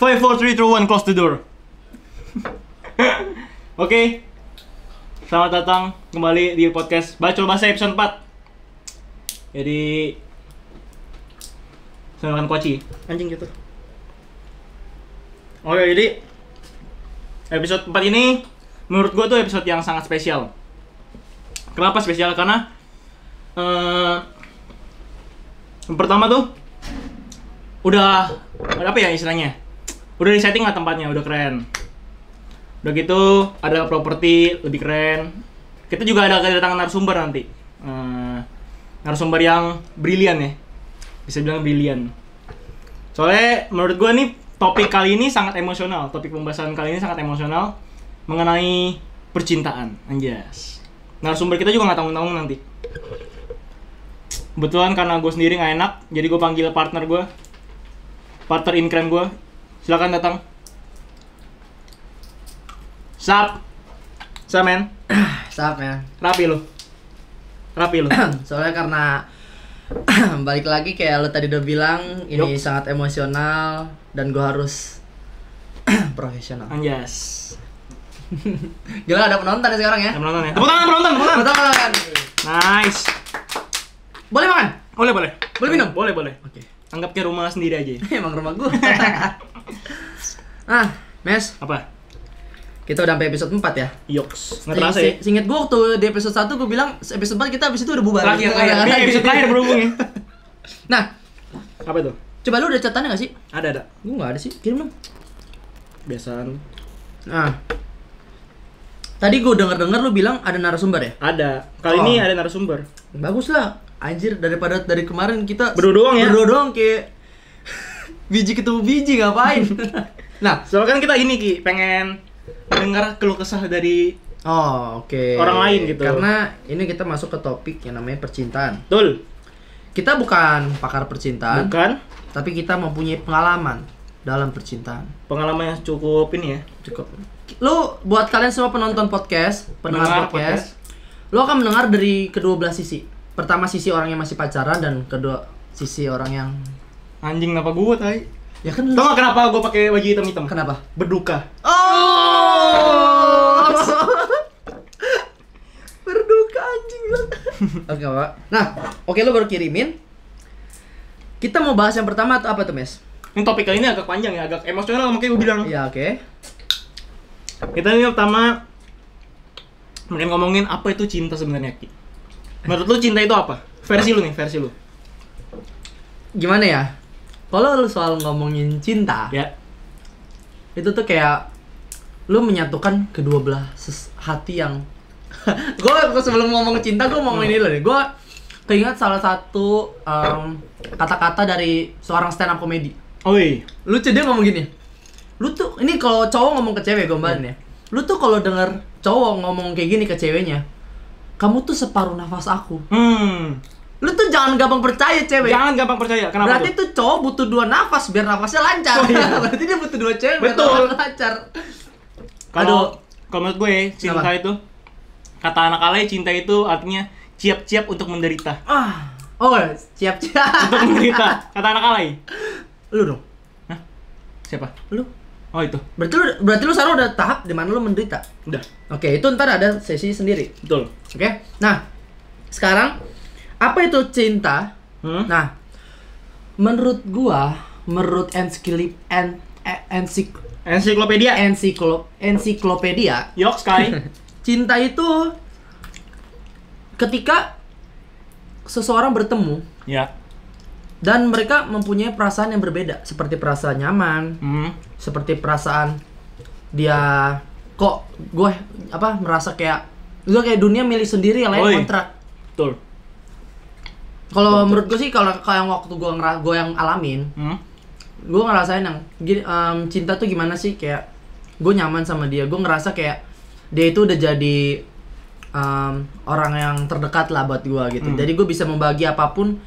Five, four, three, two, one, close the door. Oke, selamat datang kembali di podcast Bacol Bahasa episode 4 Jadi Saya makan kuaci Anjing gitu. Oke, jadi Episode 4 ini Menurut gue tuh episode yang sangat spesial. Kenapa spesial? Karena eh Yang pertama tuh Udah Apa ya istilahnya Udah di setting lah tempatnya, udah keren Udah gitu ada properti lebih keren. Kita juga ada kedatangan narasumber nanti. Eh, narasumber yang brilian ya. Bisa bilang brilian. Soalnya menurut gua nih topik kali ini sangat emosional. Topik pembahasan kali ini sangat emosional mengenai percintaan. Anjas. Narasumber kita juga nggak tanggung-tanggung nanti. Kebetulan karena gue sendiri nggak enak, jadi gue panggil partner gue, partner in crime gue. Silakan datang. Sap. Sap men. Sap ya. Rapi lu. Rapi lu. Soalnya karena balik lagi kayak lo tadi udah bilang ini Yup. sangat emosional dan gua harus profesional. Anjas. Gila ada penonton ya sekarang ya? Ada penonton ya? Tepuk tangan penonton, tepuk tangan. Penonton kan? Nice. Boleh makan? Boleh, boleh. Boleh minum? Boleh, boleh. Oke. Anggap kayak rumah sendiri aja. Emang rumah gua. ah, Mes, Apa? kita udah sampai episode 4 ya. Yoks. Nggak terasa ya? Seinget gua waktu di episode 1 gua bilang episode 4 kita abis itu udah bubar. Terakhir, terakhir. Ini episode terakhir berhubung ya. Nah, Apa itu? coba lu ada catatannya gak sih? Ada, ada. Gua nggak ada sih. Kirim dong. Biasaan. Nah. Tadi gue denger-denger lu bilang ada narasumber ya? Ada. Kali Oh. ini ada narasumber. Bagus lah. Anjir daripada dari kemarin kita Berdua doang ya? Berdua doang kayak biji ketemu biji ngapain? nah, Soalnya kan kita ini Ki, pengen mendengar keluh kesah dari oh oke. Orang lain gitu. Karena ini kita masuk ke topik yang namanya percintaan. Betul. Kita bukan pakar percintaan, Bukan tapi kita mempunyai pengalaman dalam percintaan. pengalaman yang cukup ini ya. Cukup. Lu buat kalian semua penonton podcast, pendengar Pendengar podcast, lu akan mendengar dari kedua belah sisi. Pertama sisi orang yang masih pacaran dan kedua sisi orang yang Anjing kenapa gua tai? ya kan Tau gak kenapa gua pakai baju hitam-hitam? kenapa? Berduka. Oh. Berduka anjing lu. Oke, Pak. Nah, oke lu baru kirimin. Kita mau bahas yang pertama atau apa tuh, Mes? Ini topik kali ini agak panjang ya, agak emosional makanya gue bilang. Iya, oke. Kita ini pertama mungkin ngomongin apa itu cinta sebenarnya Ki. Menurut lu cinta itu apa? Versi lu nih, versi lu. Gimana ya? Kalau lu soal ngomongin cinta, Ya. itu tuh kayak lu menyatukan kedua belah hati yang gue sebelum ngomong cinta gue mau ngomongin ini loh deh. Gue keinget salah satu em, kata-kata dari seorang stand up comedy Oi. lucu dia ngomong gini. Lu tuh ini kalau cowok ngomong ke cewek gombalin ya. Lu tuh kalau denger cowok ngomong kayak gini ke ceweknya kamu tuh separuh nafas aku. Hmm. Lu tuh jangan gampang percaya cewek Jangan gampang percaya. Kenapa berarti tuh? tuh cowok butuh dua nafas biar nafasnya lancar Oh, iya. berarti dia butuh dua cewek biar Betul. nafasnya lancar Kalau kalau menurut gue cinta Kenapa? itu kata anak alay cinta itu artinya siap-siap untuk menderita. ah oh siap siap Untuk menderita. Kata anak alay. lu dong Siapa? lu Oh itu. berarti lu berarti lu sekarang udah tahap di mana lu menderita Udah. oke itu ntar ada sesi sendiri Betul. oke nah sekarang apa itu cinta Hmm? nah menurut gua menurut ensiklip en e- ensik Ensiklopedia. ensiklo ensiklopedia Yok Sky. cinta itu ketika seseorang bertemu ya. dan mereka mempunyai perasaan yang berbeda seperti perasaan nyaman Hmm. seperti perasaan dia kok gue apa merasa kayak gue kayak dunia milik sendiri yang lain kontrak Betul. Kalau menurut gue sih kalau yang waktu gue ngera gue yang alamin Hmm. gue ngerasain yang gini em, cinta tuh gimana sih kayak gue nyaman sama dia gue ngerasa kayak dia itu udah jadi em, orang yang terdekat lah buat gue gitu Hmm. jadi gue bisa membagi apa pun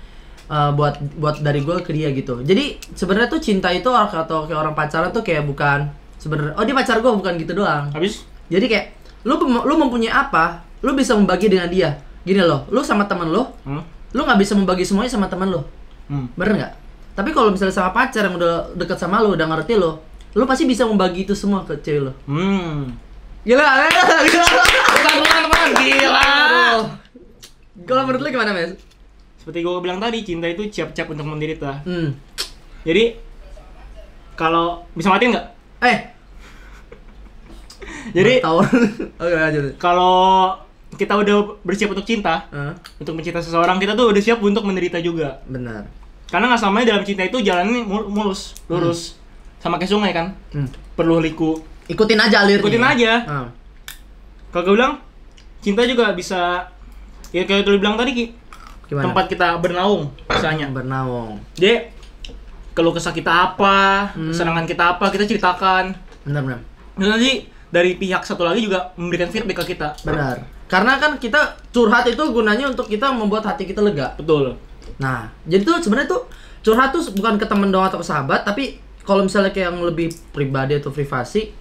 eh, buat buat dari gue ke dia gitu jadi sebenarnya tuh cinta itu orang atau kayak orang pacaran tuh kayak bukan sebenarnya oh dia pacar gue bukan gitu doang Habis? jadi kayak lu lu mempunyai apa lu bisa membagi dengan dia gini loh lu sama temen lu Hmm. Lu nggak bisa membagi semuanya sama temen lu Hmm. bener nggak tapi kalau misalnya sama pacar yang udah deket sama lu udah ngerti lu lu pasti bisa membagi itu semua ke cewek lu. Hmm. Gila, gila, gila. Gila. Aduh. Kalau menurut lu gimana, Mes? Seperti gue bilang tadi, cinta itu siap-siap untuk menderita. Hmm. Jadi kalau bisa matiin nggak? Eh, Jadi tahu. Oke, lanjut. kalau kita udah bersiap untuk cinta, Hah? untuk mencinta seseorang, kita tuh udah siap untuk menderita juga. benar. Karena nggak samanya dalam cinta itu jalannya mul- mulus, lurus, sama kayak sungai kan. Hmm. Perlu liku. Ikutin aja alirnya. Ikutin aja. Ah. Kalau gue bilang, cinta juga bisa, ya kayak lu bilang tadi, Ki, Gimana? tempat kita bernaung, misalnya. bernaung. Jadi, kalau kesah kita apa, Hmm. kesenangan kita apa, kita ceritakan. Benar, benar. Terus nanti dari pihak satu lagi juga memberikan feedback ke kita. Benar. Karena kan kita curhat itu gunanya untuk kita membuat hati kita lega. Betul. Nah, jadi tuh sebenarnya tuh curhat tuh bukan ke temen doang atau ke sahabat, tapi kalau misalnya kayak yang lebih pribadi atau privasi,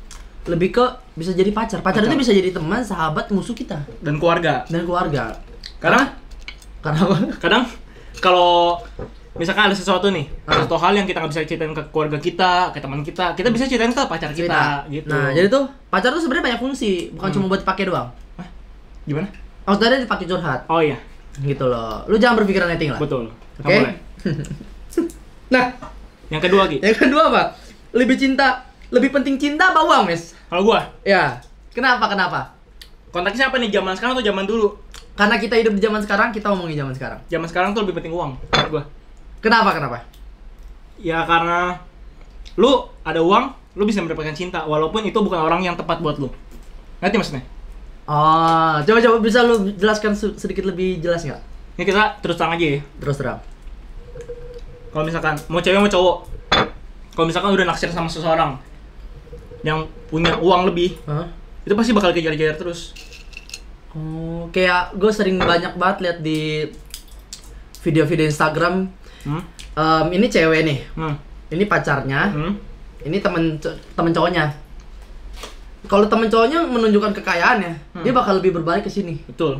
lebih ke bisa jadi pacar. Pacar, Pacar. itu bisa jadi teman, sahabat, musuh kita Dan keluarga. dan keluarga. Karena Karena apa? kadang kalau misalkan ada sesuatu nih, Ah. sesuatu hal yang kita nggak bisa ceritain ke keluarga kita, ke teman kita, kita bisa ceritain ke pacar kita, gitu. Nah, jadi tuh pacar tuh sebenarnya banyak fungsi, bukan Hmm. cuma buat dipakai doang. Gimana? Maksudnya dipakai curhat, Oh iya, gitu loh. Lu jangan berpikiran netting lah. betul. Oke. Boleh. Nah, Yang kedua, Ki. yang kedua apa? Lebih cinta, lebih penting cinta apa uang, Mes? Kalau gua, Ya. Kenapa? Kenapa? kontaknya siapa nih? Zaman sekarang atau zaman dulu? Karena kita hidup di zaman sekarang, kita ngomongin zaman sekarang. Zaman sekarang tuh lebih penting uang menurut gua. Kenapa? Kenapa? Ya karena lu ada uang, lu bisa mendapatkan cinta walaupun itu bukan orang yang tepat buat lu. Ngerti maksudnya? Oh, coba coba bisa lu jelaskan se- sedikit lebih jelas nggak? Ini kita terus terang aja ya. Terus terang. Kalau misalkan mau cewek mau cowok, kalau misalkan udah naksir sama seseorang yang punya uang lebih, Hah? itu pasti bakal kejar-kejar terus. Oh, kayak gue sering banyak banget lihat di video-video Instagram. Hmm? em, ini cewek nih, Hmm? ini pacarnya, Hmm? ini temen temen cowoknya. Kalau temen cowoknya menunjukkan kekayaannya, Hmm. dia bakal lebih berbalik ke sini. Betul.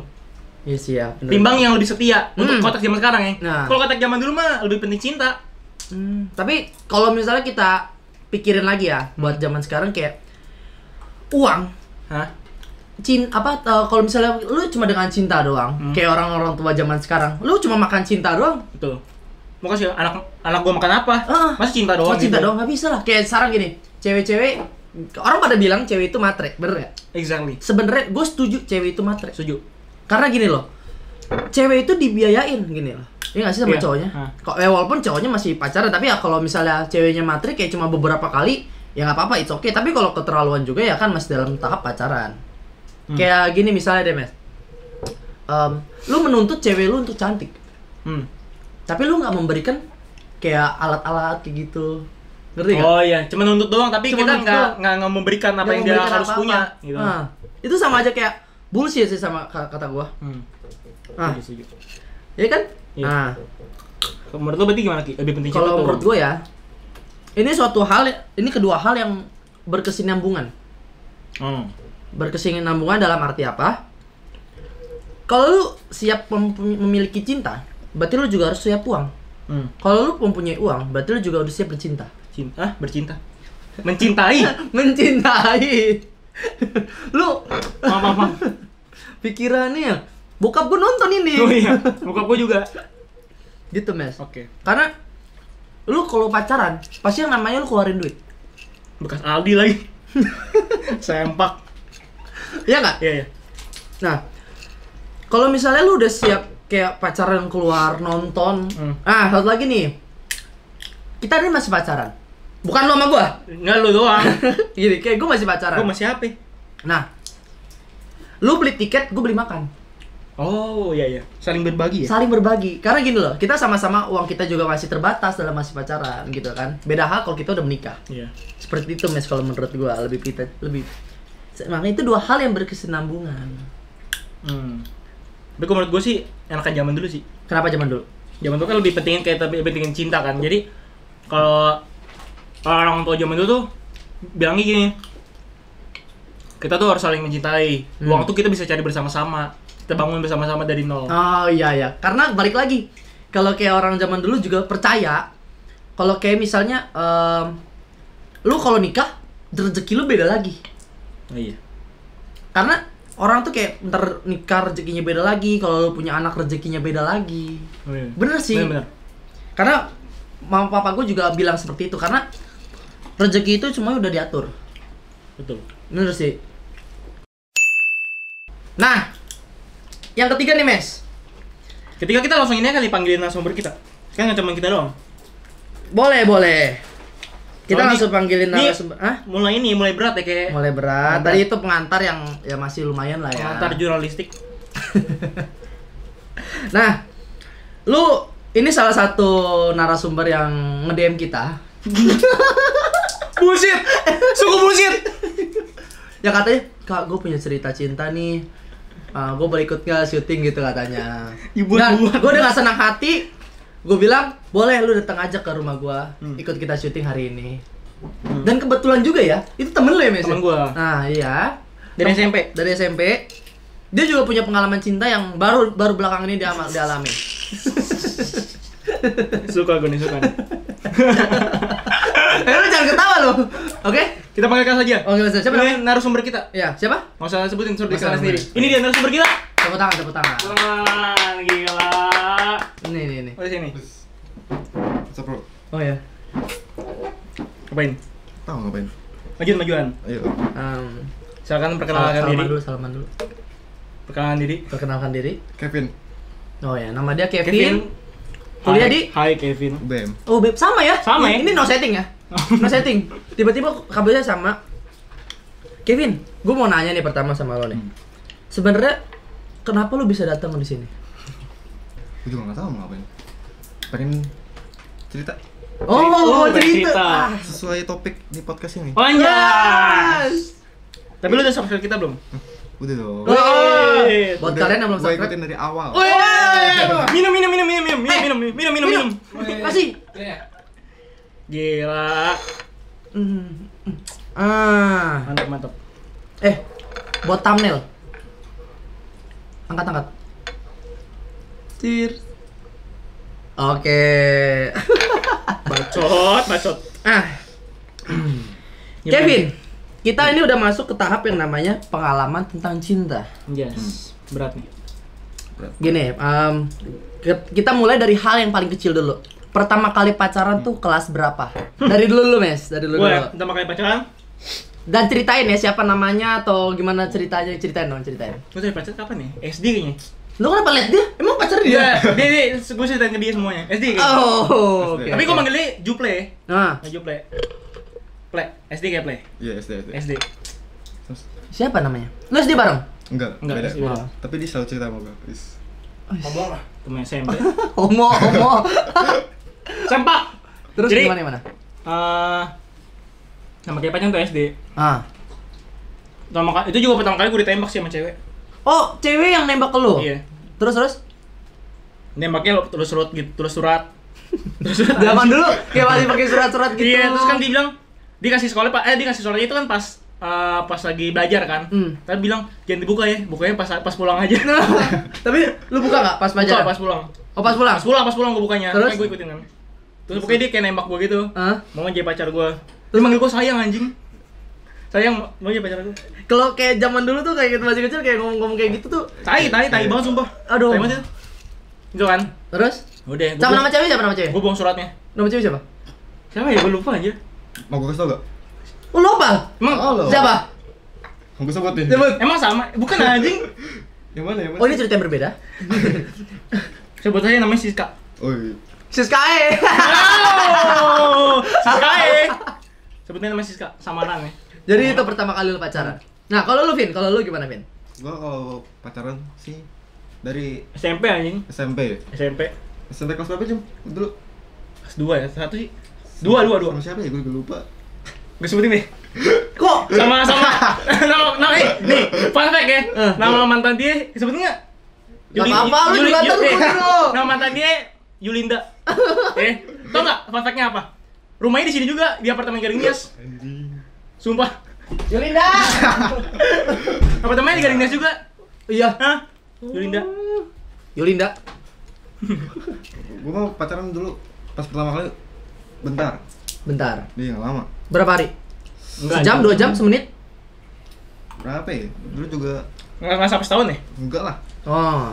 Iya sih ya. bener. Timbang yang lebih setia untuk Hmm. kotak zaman sekarang ya. Nah. Kalau kotak zaman dulu mah lebih penting cinta. Hmm, tapi kalau misalnya kita pikirin lagi ya, buat zaman sekarang kayak uang Hah? cin apa eh, kalau misalnya lu cuma dengan cinta doang Hmm. kayak orang-orang tua zaman sekarang lu cuma makan cinta doang Betul. Mau kasih anak anak gua makan apa? Ah. Masa cinta doang cuma cinta gitu? doang nggak bisa lah kayak sekarang gini cewek-cewek orang pada bilang cewek itu matre bener nggak Exactly. sebenarnya gue setuju cewek itu matre Setuju. karena gini loh cewek itu dibiayain gini loh Iya gak sih sama Iya. cowoknya? Ah. Kok ya walaupun cowoknya masih pacaran tapi ya kalau misalnya ceweknya matre kayak cuma beberapa kali ya nggak apa-apa it's okay tapi kalau keterlaluan juga ya kan masih dalam tahap pacaran. Hmm. Kayak gini misalnya deh, Mes. Em, lu menuntut cewek lu untuk cantik, Hmm. tapi lu nggak memberikan kayak alat-alat kayak gitu. Ngerti nggak? Oh iya, cuma nuntut doang tapi Cuma kita nggak nggak nggak memberikan apa yang dia harus apa-apa. punya gitu. Nah, itu sama aja kayak bullshit sih sama ka- kata gua. Hmm. Ah, Setuju, setuju. ya kan? Iya. Nah, Menurut lo berarti gimana Ki? Lebih penting kalau menurut gue ya ini suatu hal ini kedua hal yang berkesinambungan Hmm. berkesinambungan dalam arti apa kalau lu siap mem- memiliki cinta berarti lu juga harus siap uang Hmm. kalau lu mempunyai uang berarti lu juga udah siap bercinta Cinta, ah, bercinta. Mencintai. mencintai lu maaf, maaf, maaf. pikirannya bokap gue nonton ini Oh iya, bokap gua juga. gitu mes Oke. karena lu kalau pacaran pasti yang namanya lu keluarin duit Bekas Aldi lagi. Sempak. Iya nggak Iya, iya. Nah, kalau misalnya lu udah siap kayak pacaran keluar nonton, Hmm. ah satu lagi nih, kita ini masih pacaran, bukan lu sama gua, Enggak lu doang. gini kayak gua masih pacaran. gua masih HP. Nah, lu beli tiket, gua beli makan, Oh, iya iya. Saling berbagi ya? saling berbagi. Karena gini loh, kita sama-sama uang kita juga masih terbatas dalam masih pacaran gitu kan. Beda hal kalau kita udah menikah. Iya. Seperti itu mes kalau menurut gua lebih kita lebih. Makanya itu dua hal yang berkesinambungan. Hmm. Tapi menurut gua sih enakan zaman dulu sih. Kenapa zaman dulu? Zaman dulu kan lebih pentingin kayak tapi lebih pentingin cinta kan. Jadi kalau orang tua zaman dulu tuh bilangnya gini. Kita tuh harus saling mencintai. Hmm. Uang tuh kita bisa cari bersama-sama. Kita bangun bersama-sama dari nol. Oh iya ya, karena balik lagi kalau kayak orang zaman dulu juga percaya kalau kayak misalnya em, lu kalau nikah rezeki lu beda lagi. Oh iya. Karena orang tuh kayak ntar nikah rezekinya beda lagi, kalau lu punya anak rezekinya beda lagi. Oh, iya. Bener sih. Bener, bener. Karena mama papa gue juga bilang seperti itu karena rezeki itu semuanya udah diatur. Betul. Bener sih. Nah, yang ketiga nih mes, Ketika kita langsung ini kali panggilin narasumber kita. Kan nggak cuma kita doang. boleh boleh. Kita Kalau langsung panggilin narasumber. Hah? Mulai ini mulai berat ya kayak Mulai berat. Tadi itu pengantar yang ya masih lumayan lah ya. pengantar jurnalistik. Nah, lu ini salah satu narasumber yang nge-DM kita. bullshit. Suku bullshit. Ya katanya, "Kak, gue punya cerita cinta nih. gue boleh ikut gak syuting gitu katanya." Ibu- Dan gue dengan senang hati, gue bilang, "Boleh lu datang aja ke rumah gue, Hmm. ikut kita syuting hari ini." Dan kebetulan juga ya, itu temen lu ya, Mes? Temen gua. Nah, iya. Dari Tem- SMP. Dari SMP. Dia juga punya pengalaman cinta yang baru baru belakangan ini dia dialami. Suka gue nih suka. nih. Eh, lu jangan ketawa lo. Oke? Kita panggilkan saja. Oke, Mas. Siapa namanya? Narasumber kita. Ya, siapa? Nggak usah sebutin suruh sendiri. Ini dia narasumber kita. Tepuk tangan, tepuk tangan. Wah, gila. Ini, ini, ini. Oh, di sini. What's up bro? Oh ya. Apain? Tahu ngapain? Majuan, majuan. Ayo. Um, Silakan perkenalkan salaman diri. dulu, salaman dulu. Perkenalan diri. Perkenalkan diri. Kevin Oh ya, nama dia Kevin. Hai- Kuliah di Hai Kevin. BM. Oh, Beb, sama ya? Sama ya? Ini, ini no setting ya? No setting. Tiba-tiba kabarnya sama. Kevin, gue mau nanya nih pertama sama lo nih. Sebenarnya kenapa lu bisa datang di sini? Gue juga nggak tahu mau ngapain. Pengen cerita Oh, Oh, mau cerita. cerita. Ah. sesuai topik di podcast ini. Oh, anjay. Yes. Tapi lu udah subscribe kita belum? Udah dong. Wih. Buat kalian yang belum subscribe. ikutin dari awal. Wih. Minum, minum, minum, minum, minum, minum, minum, minum, minum, minum. Kasih. Gila. Hmm. Ah. Mantap, mantap. Eh, buat thumbnail. Angkat, angkat. Cheers. Oke. Bacot, bacot. ah, Kevin, kita ini udah masuk ke tahap yang namanya pengalaman tentang cinta. Yes. Berat nih. Gini, em, ke- kita mulai dari hal yang paling kecil dulu. Pertama kali pacaran tuh kelas berapa? Dari dulu lu, Mes. Dari dulu. Gue dulu. pertama kali pacaran, Dan ceritain ya siapa namanya atau gimana ceritanya, ceritain dong, ceritain. gue tadi pacaran kapan nih? SD kayaknya. Lu kenapa liat dia? Emang pacar dia? Iya, dia, dia, gue ceritain ke dia semuanya. SD kayaknya. Oh, oke. Tapi gue manggil dia Juple. Nah, Nah, Juple. Play. SD kayak play. Iya, SD, SD. SD. Terus siapa namanya? Lu SD bareng? enggak, Enggak, beda. SD beda. Tapi dia selalu cerita sama gue. Is. Ngomong lah. Temen SMP. Homo, homo. Sempak. Terus Jadi- gimana gimana? Eh, nama kayak pacaran tuh SD. Ah. Pertama kali, itu juga pertama kali gue ditembak sih sama cewek. Oh, cewek yang nembak ke lu? Iya. Terus terus? Nembaknya lo tulis surat gitu, tulis surat. Tulis surat. Zaman dulu kayak masih pakai surat-surat gitu. Iya, terus kan dia bilang dia kasih sekolah pak, eh dia kasih suratnya itu kan pas eh, pas lagi belajar kan. Hmm. Tapi bilang jangan dibuka ya, bukanya pas pas pulang aja. Tapi lu buka nggak pas Buka pacaran? pas pulang. Oh, pas pulang. Pas pulang, pas pulang gue bukanya. Terus? Terus gue ikutin kan. Terus pokoknya dia kayak nembak gue gitu. Hah? Mau jadi pacar gue. Terus manggil gue sayang anjing. Sayang mau jadi pacar gue. Kalau kayak zaman dulu tuh kayak gitu masih kecil kayak ngomong-ngomong kayak gitu tuh. Tai, tai, tai banget sumpah. Aduh. Tai banget itu. Itu kan. Terus? Udah, gue Sama nama cewek siapa nama cewek? Gue buang suratnya. Nama cewek siapa? Siapa ya? Gue lupa aja. Mau gue kasih tau gak? Oh, lu apa? Emang Oh, lo. Siapa? Mau gue sebutin. Sebut. Emang sama? Bukan anjing. Yang mana? Yang mana? Oh, ini cerita yang berbeda. Sebut aja namanya Siska. Oh, iya. Siskae. Oh, Siska eh. Sebutnya namanya Siska, samaran ya. Jadi itu pertama kali lu pacaran. Nah, kalau lu Vin, kalau lu gimana Vin? Gue kalau pacaran sih dari SMP anjing. SMP. SMP. SMP kelas berapa jam? Dulu. Kelas 2 ya, satu sih. Dua, dua, dua. Sama siapa ya? Gue juga lupa. Gue sebutin deh. Kok? Sama sama nama nama eh nih, fun fact ya. Eh. Nama mantan dia sebutin enggak? Gak apa-apa, lu juga ntar eh, dulu. Nama mantan dia Yulinda. eh, tau nggak fun fact-nya apa? Rumahnya di sini juga di apartemen Gading Nias. Sumpah. Yolinda. Apartemennya di Gading Nias juga. iya. Hah? Yulinda. Yolinda. Gue mau pacaran dulu pas pertama kali bentar. Bentar. Nggak lama. Berapa hari? Enggak. Sejam, dua jam, semenit? Berapa ya? Dulu juga Enggak enggak sampai setahun ya? enggak lah. Oh.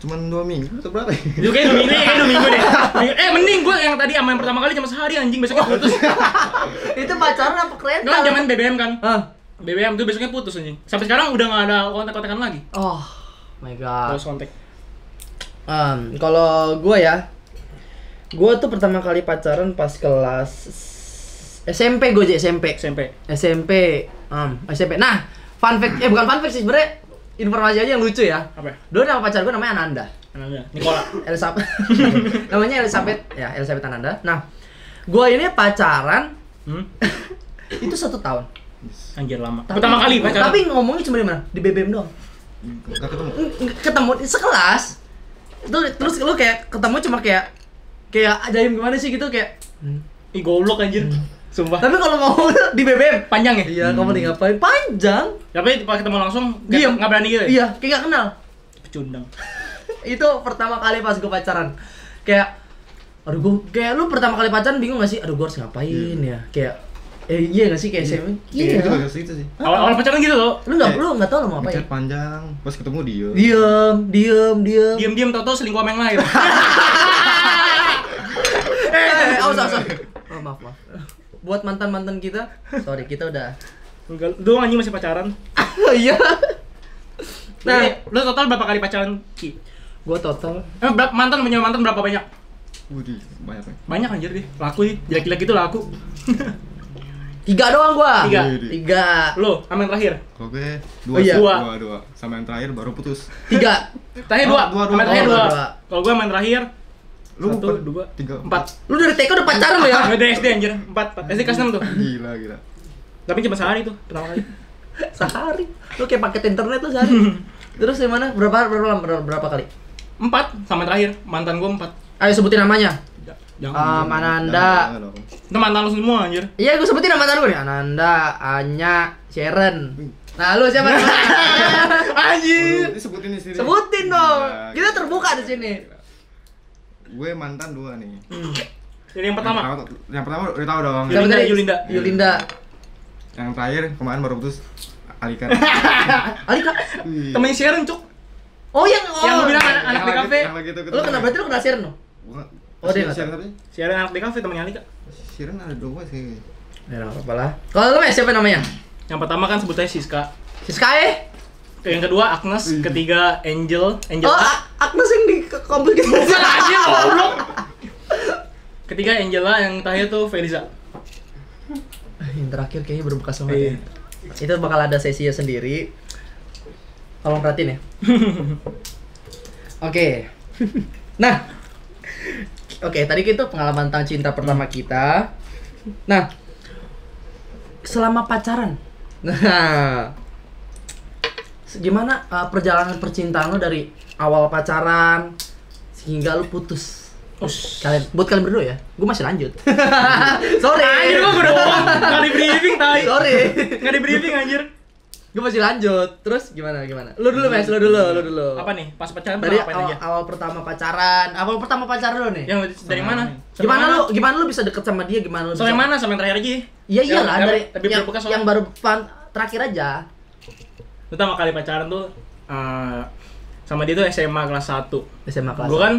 Cuman dua minggu atau berapa ya? Itu kayak dua minggu, kayak dua minggu deh. Eh mending gue yang tadi sama yang pertama kali cuma sehari anjing besoknya putus. Itu pacaran apa keren? Kan zaman BBM kan. Ah. BBM tuh besoknya putus anjing. Sampai sekarang udah nggak ada kontak-kontakan lagi. Oh my god. Terus kontak. Um, kalau gue ya, gue tuh pertama kali pacaran pas kelas SMP gue aja SMP. SMP. SMP, um, SMP. Nah, fun fact, eh bukan fun fact sih sebenarnya informasi aja yang lucu ya. Apa? ya? Dulu nama pacar gue namanya Ananda. Namanya Nikola. Elizabeth. namanya Elizabeth, ya Elizabeth Ananda. Nah, gue ini pacaran Hmm? itu satu tahun. Anjir lama. Tapi- Pertama kali pacaran. Tapi ngomongnya cuma di mana? Di BBM doang. Enggak ketemu. Ketemu di sekelas terus terus lu kayak ketemu cuma kayak kayak ajaim gimana sih gitu kayak hmm. Ih goblok anjir. Sumpah. tapi kalau ngomong di BBM Panjang ya? iya kamu lagi ngapain panjang Tapi pas ketemu langsung Diem. nggak berani gitu ya? iya kayak gak kenal Pecundang. itu pertama kali pas gue pacaran kayak aduh gue kayak lu pertama kali pacaran bingung gak sih aduh gue harus ngapain ya kayak eh iya gak sih kayak SMP Iya. iya Itu agak situ sih. Awal-awal pacaran gitu loh. lu nggak Eh, lu nggak tahu lu mau ngapain panjang, pas ketemu dia. diem diem diem Diam-diam tau-tau selingkuh sama yang lain. eh awas awas awas. oh maaf maaf buat mantan mantan kita sorry kita udah Enggak, dulu anjing masih pacaran. iya Nah, nah lu total berapa kali pacaran, Ki? gue total Eh, berapa, mantan punya mantan berapa banyak? Wih, banyak nih. Banyak anjir deh, laku sih. Jelek-jelek gitu laku. tiga doang gua Tiga. tiga Lu, sama yang terakhir. Gue dua, Oh iya. dua, Dua. dua, Sama yang terakhir baru putus. tiga Terakhir Oh, dua, dua, sama dua, yang terakhir dua, dua. dua. Kalau gua sama yang terakhir Lu satu, per- dua, tiga, empat. lu dari TK udah pacaran lo ya Nggak ada SD anjir, empat, empat. SD kelas enam tuh. Gila, gila. Tapi cuma sehari tuh, pertama kali. sehari lu kayak paket internet tuh sehari terus gimana berapa berapa lama berapa, berapa kali Empat, sama terakhir. Mantan gua empat. ayo sebutin namanya Jangan. Ananda Jangan dong. Itu mantan lu semua anjir. iya gue sebutin nama mantan gue nih Ananda Anya Sharon nah lu siapa namanya Anjir. Ini sebutin di sini. sebutin dong kita gila. terbuka di sini Gue mantan dua nih. Jadi yang pertama. Yang pertama, yang pertama udah tahu dong. Yulinda? Yulinda. Yulinda Yang terakhir kemarin baru putus Alika. Alika Wih. Temennya Sharon, Cuk. oh yang oh Yang lu bilang anak, anak Yang di kafe. Yang lagi itu lu kenal berarti lu kenal Sharon no? Bukan- Oh, dia apa sih? Sharon anak di kafe temennya Alika. Siren ada dua sih. ya nggak apa-apa lah kalau lu Mes, siapa namanya Yang pertama kan sebut aja Siska. Siska eh Yang kedua Agnes, Ih. ketiga Angel, Angel oh Agnes yang komplek. Gitu Bukan anjir, goblok. Ketiga Angela, yang terakhir tuh Feliza. yang terakhir kayaknya berbekas banget Iya. ya. itu bakal ada sesinya sendiri. Tolong perhatiin ya. Oke. Nah. Oke tadi itu pengalaman tentang cinta pertama kita. Nah. Selama pacaran. Nah gimana uh, perjalanan percintaan lo dari awal pacaran hingga lu putus Us. kalian buat kalian berdua ya gue masih lanjut sorry Anjir udah bohong. Enggak di briefing tai. sorry Enggak di briefing anjir. gue masih lanjut terus gimana gimana lu dulu mes lu dulu lu dulu Apa nih? Pas pacaran dari ngapain awal, aja? awal pertama pacaran awal pertama pacaran lu nih Yang dari mana? Sama gimana mana? lu gimana lu bisa deket sama dia gimana lu Sama bisa yang mana? Sama yang terakhir aja. iya iya lah dari yang, yang baru pan- terakhir aja Pertama kali pacaran tuh eh, sama dia tuh SMA kelas 1. SMA kelas Gua kan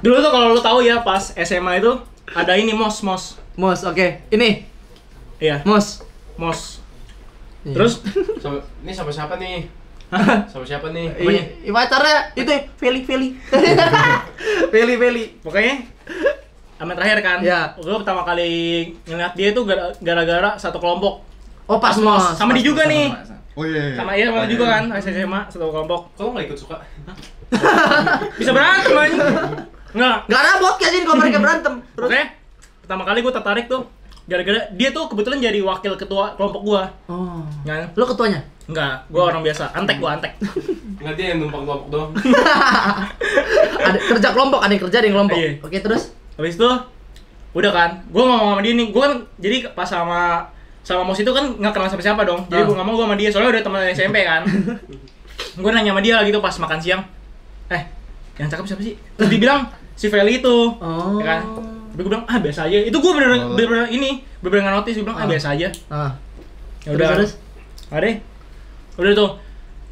dulu tuh kalau lu tahu ya pas SMA itu ada ini mos mos. mos oke ini Iya, mos mos. Iya. Terus Sama, ini sama siapa nih? Sama siapa nih? Apanya? I, pacarnya itu Feli Feli Feli Feli pokoknya sama terakhir kan. Iya. Gue pertama kali ngeliat dia tuh gara- gara-gara satu kelompok. Oh pas mos. Sama dia juga nih. Oh iya. iya. Sama iya sama Oh, juga iya. kan, SMA satu kelompok. Kok lo gak ikut suka? Bisa berantem anjing. Enggak. Gak ada podcast ini kalau mereka berantem terus Oke. Pertama kali gue tertarik tuh gara-gara dia tuh kebetulan jadi wakil ketua kelompok gua. oh Kan? lu ketuanya Enggak, gua orang biasa. Antek gua antek. Enggak dia yang numpang kelompok doang. ada kerja kelompok ada yang kerja ada yang kelompok Iya. oke terus Habis itu udah kan, gua ngomong sama dia nih, gua kan jadi pas sama sama Mos itu kan nggak kenal siapa siapa dong. Jadi Ah. gua ngomong gua sama dia, soalnya udah teman SMP kan. gua nanya sama dia gitu pas makan siang. Eh, yang cakep siapa sih? Terus dibilang si Feli itu. oh Ya kan? Tapi gue bilang, ah biasa aja. Itu gue bener Oh. bener ini, bener bener notice. Gue bilang, ah Ah. biasa aja. Ah. Ya udah. Terus. Udah tuh.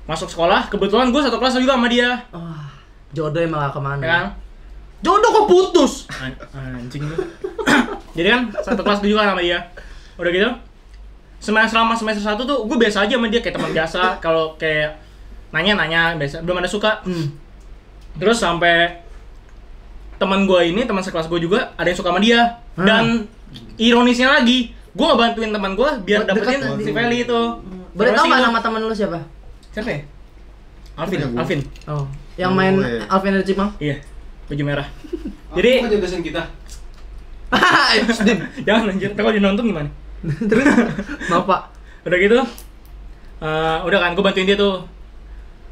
Masuk sekolah, kebetulan gue satu kelas juga sama dia. Wah, jodoh emang ke mana. Ya kan? Jodoh kok putus. An- anjing lu. Jadi kan satu kelas juga sama dia. Udah gitu. Semester selama semester satu tuh gue biasa aja sama dia kayak teman biasa. Kalau kayak nanya-nanya biasa, belum ada suka. Hmm. Terus sampai teman gue ini, teman sekelas gue juga ada yang suka sama dia. Hmm. Dan ironisnya lagi, gue ngebantuin teman gue biar Buat dapetin dekat si. Feli itu. Boleh tau Terus gak itu- nama temen lu siapa? Siapa ya? Alvin. Alvin. Oh, yang main Gue. Alvin dari Cipang. Iya, baju merah. Jadi kita. Jangan lanjut, kalau dia nonton gimana? Terus, maaf pak. udah gitu eh, udah kan gue bantuin dia tuh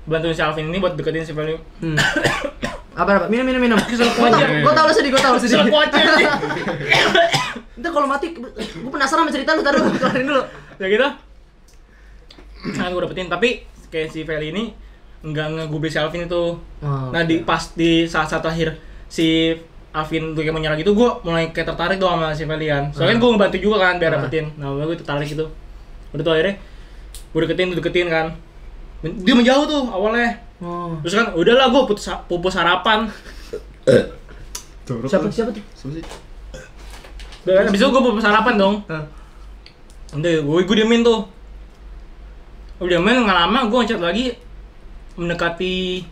bantuin si Alvin ini buat deketin si Feli Hmm. apa apa? Minum minum minum. Gue tau, aja. gue tau lu sedih, gue tau lu sedih. Ntar kalau mati, gue penasaran sama cerita lu, taruh kelarin dulu. udah gitu nah gue dapetin tapi kayak si Feli ini nggak ngegubris si Alvin itu Oh, nah di pas di saat saat terakhir si Alvin tuh kayak menyerang gitu gue mulai kayak tertarik dong sama si Feli kan soalnya Hmm. gue ngebantu juga kan biar Ah. dapetin nah gue tertarik gitu udah tuh akhirnya gue deketin deketin kan dia menjauh tuh awalnya Oh. terus kan udahlah gue putus pupus harapan Siapa siapa tuh? Siapa sih? Udah kan, abis itu gue pupus harapan dong Ah. Udah, gue, gue diemin tuh Udah diemin, nggak lama gue ngechat lagi Mendekati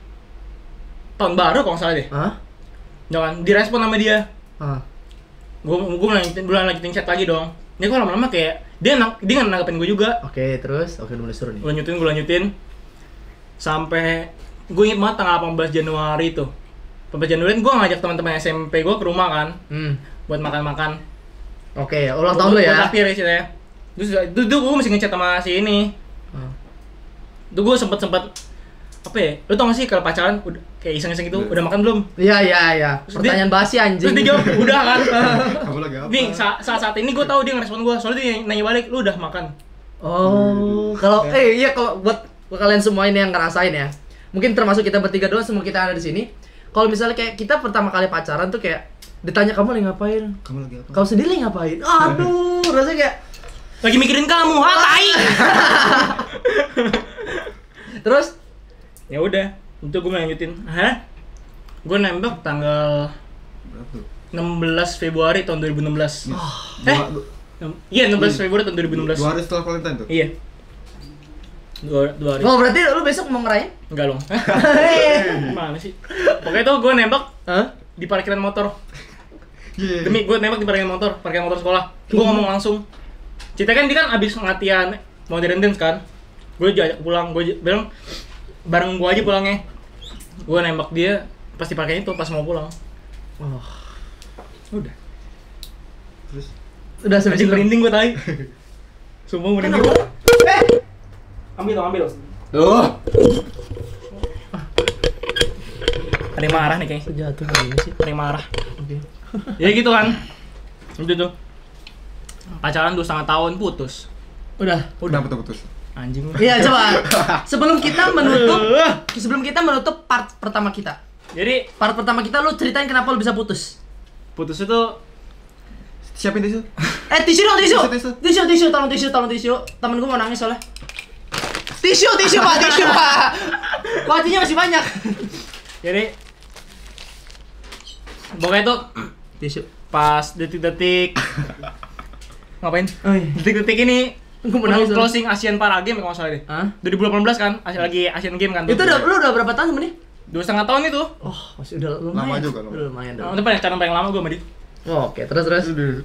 Tahun baru kalau nggak salah deh Hah? Jangan, direspon sama dia Ah. Gue gue lanjutin, gue lanjutin chat lagi dong Dia kok lama-lama kayak Dia nang, dia nggak nanggepin gue juga Oke, terus oke udah mulai seru nih. Gue lanjutin, gue lanjutin Sampai Gue inget banget tanggal 18 Januari tuh 18 Januari gue ngajak teman-teman SMP gue ke rumah kan Hmm. Buat makan-makan Oke, ulang tahun lu Gua ya. traktir istilahnya Terus itu, itu gue masih ngechat sama si ini Ah. Itu gue sempet sempet apa ya? Lu tau gak sih kalau pacaran udah kayak iseng-iseng gitu, udah makan belum? Iya, iya, iya. Pertanyaan basi anjing. Terus dia jawab, udah kan? Kamu lagi apa? Nih, saat, saat, saat ini gue tahu dia ngerespon gue, soalnya dia nanya balik, lu udah makan? Oh, kalau eh iya kalau buat buat kalian semua ini yang ngerasain ya. Mungkin termasuk kita bertiga doang semua kita ada di sini. Kalau misalnya kayak kita pertama kali pacaran tuh kayak ditanya kamu lagi ngapain? Kamu lagi apa? Kamu sendiri lagi ngapain? Aduh, rasanya kayak Lagi mikirin kamu, ah tai! terus ya udah, itu gue lanjutin. Hah? Gue nembak tanggal Berapa tuh? 16 Februari tahun 2016. Dua, Eh? dua, Iya, 16 Februari tahun 2016. dua hari setelah Valentine tuh? Iya. Dua, dua hari. Oh, berarti lu besok mau ngerayain? Enggak dong. Gimana sih? Pokoknya tuh gue nembak Hah? di parkiran motor. Iya. Demi gue nembak di parkiran motor, parkiran motor sekolah. Gue ngomong langsung. Cerita kan dia kan abis latihan modern dance kan. Gue ajak pulang, gue bilang bareng gue aja pulangnya. Gue nembak dia pas di parkiran itu pas mau pulang. Oh, Udah. Terus udah sampai merinding gue tai. Sumpah merinding. Kenapa? Eh, Ambil dong, ambil. Tuh. Ada yang marah nih kayaknya. jatuh gini sih. Ada yang marah. Oke. Ya gitu kan. Udah tuh. Pacaran dua setengah tahun putus. Udah. Udah putus putus. Anjing. Iya, coba. Sebelum kita menutup sebelum kita menutup part pertama kita. Jadi Part pertama kita lu ceritain kenapa lu bisa putus. putus itu Siapin tisu. Eh tisu dong tisu. Tisu, tisu. Tisu tisu tolong tisu tolong tisu. Temen gue mau nangis soalnya. Tisu tisu pak tisu pak. Kuatinya masih banyak. jadi pokoknya tuh Tisu. pas detik-detik ngapain? Oh iya. Detik-detik ini Gue soalnya. closing Asian Para Games kalau nggak salah deh. Hah? 2018 kan, Asi- lagi Asian Game kan. Itu udah lu udah berapa tahun sama dia? dua setengah tahun itu. Oh, masih udah lumayan. Lama juga, lama. Udah lumayan Nah, dong. itu paling paling lama gue sama dia. Oh, Oke, terus terus. Udah.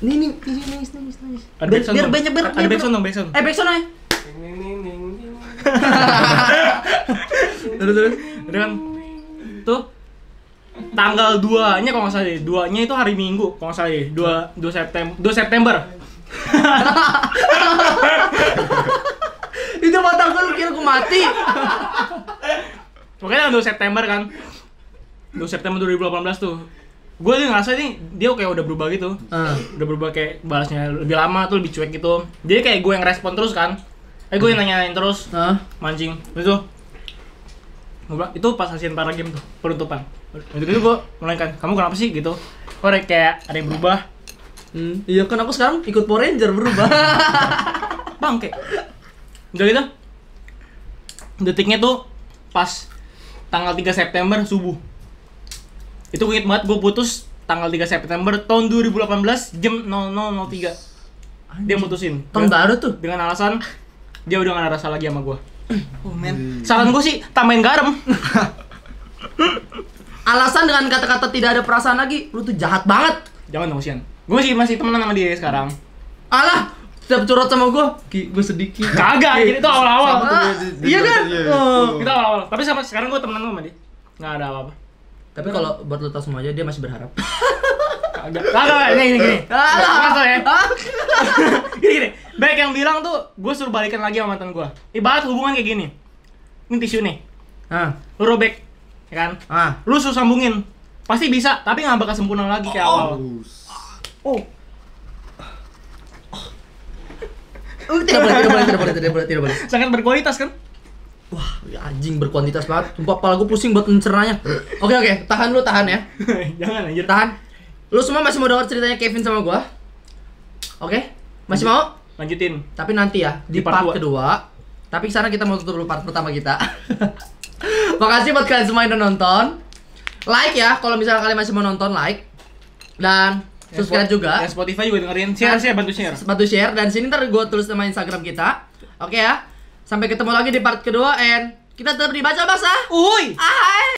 Nih nih, nih nangis nangis nangis. Ada Biar backsound biar banyak biar. Ada backsound dong, backsound. Eh backsound aja. Ning, ning. Terus terus. Kan tuh tanggal 2 nya kalau nggak salah deh 2 nya itu hari Minggu kalau nggak salah deh 2 2 September 2 September Itu mata gue lu kira gue mati. Pokoknya tanggal 2 September kan. 2 September 2018 tuh Gue tuh ngerasa nih dia kayak udah berubah gitu. Ah. Udah berubah kayak balasnya lebih lama tuh lebih cuek gitu. Jadi kayak gue yang respon terus kan. Eh gue yang nanyain terus. Ah. mancing. Bilang, itu pas Asian Para Games tuh, penutupan. Itu gitu gue mulai kan, kamu kenapa sih? Gitu. Korek kayak ada yang berubah. Hmm, iya kan aku sekarang ikut Power Ranger berubah. Bangke. Udah gitu. Detiknya tuh pas tanggal 3 September subuh. Itu gue inget banget gue putus tanggal 3 September tahun 2018 jam 00.03. Dia mutusin. Tahun baru tuh. Dengan alasan dia udah gak ada rasa lagi sama gue. Oh men. Saran gue sih tambahin garam. Alasan dengan kata-kata tidak ada perasaan lagi, lu tuh jahat banget. Jangan dong Sian. Gue sih masih temenan sama dia sekarang. Alah, setiap curhat sama gua sedih Ki. Kagak, ini tuh awal-awal. Iya kan? dia- Oh. Kita awal-awal. Tapi sama sekarang gue temenan sama dia. Nggak ada apa-apa. Tapi kalau buat lu tau semua aja dia masih berharap. Kagak. Kagak, ini gini gini. Alah. Masuk ya. Gini gini baik yang bilang tuh gue suruh balikan lagi sama mantan gue ibarat hubungan kayak gini ini tisu nih Ah, lu robek ya kan ah. lu suruh sambungin pasti bisa tapi nggak bakal sempurna lagi kayak awal Oh Uh, tidak boleh, tidak boleh, tidak boleh, tidak boleh, tidak boleh. sangat berkualitas kan Wah, ya anjing berkuantitas banget. Sumpah kepala gua pusing buat mencernanya. Oke, oke, tahan lu, tahan ya. jangan anjir Tahan. Lu semua masih mau denger ceritanya Kevin sama gua? Oke? Masih mau? lanjutin Tapi nanti ya di, Di part part, dua. kedua. Tapi sekarang kita mau tutup dulu part pertama kita. Makasih buat kalian semua yang udah nonton. Like ya kalau misalnya kalian masih mau nonton like. Dan subscribe Spo- juga. yang Spotify juga dengerin share share bantu share Bantu share dan sini ntar gue tulis nama Instagram kita. Oke ya. Sampai ketemu lagi di part kedua and kita tetap dibaca bahasa. uhuy Hai.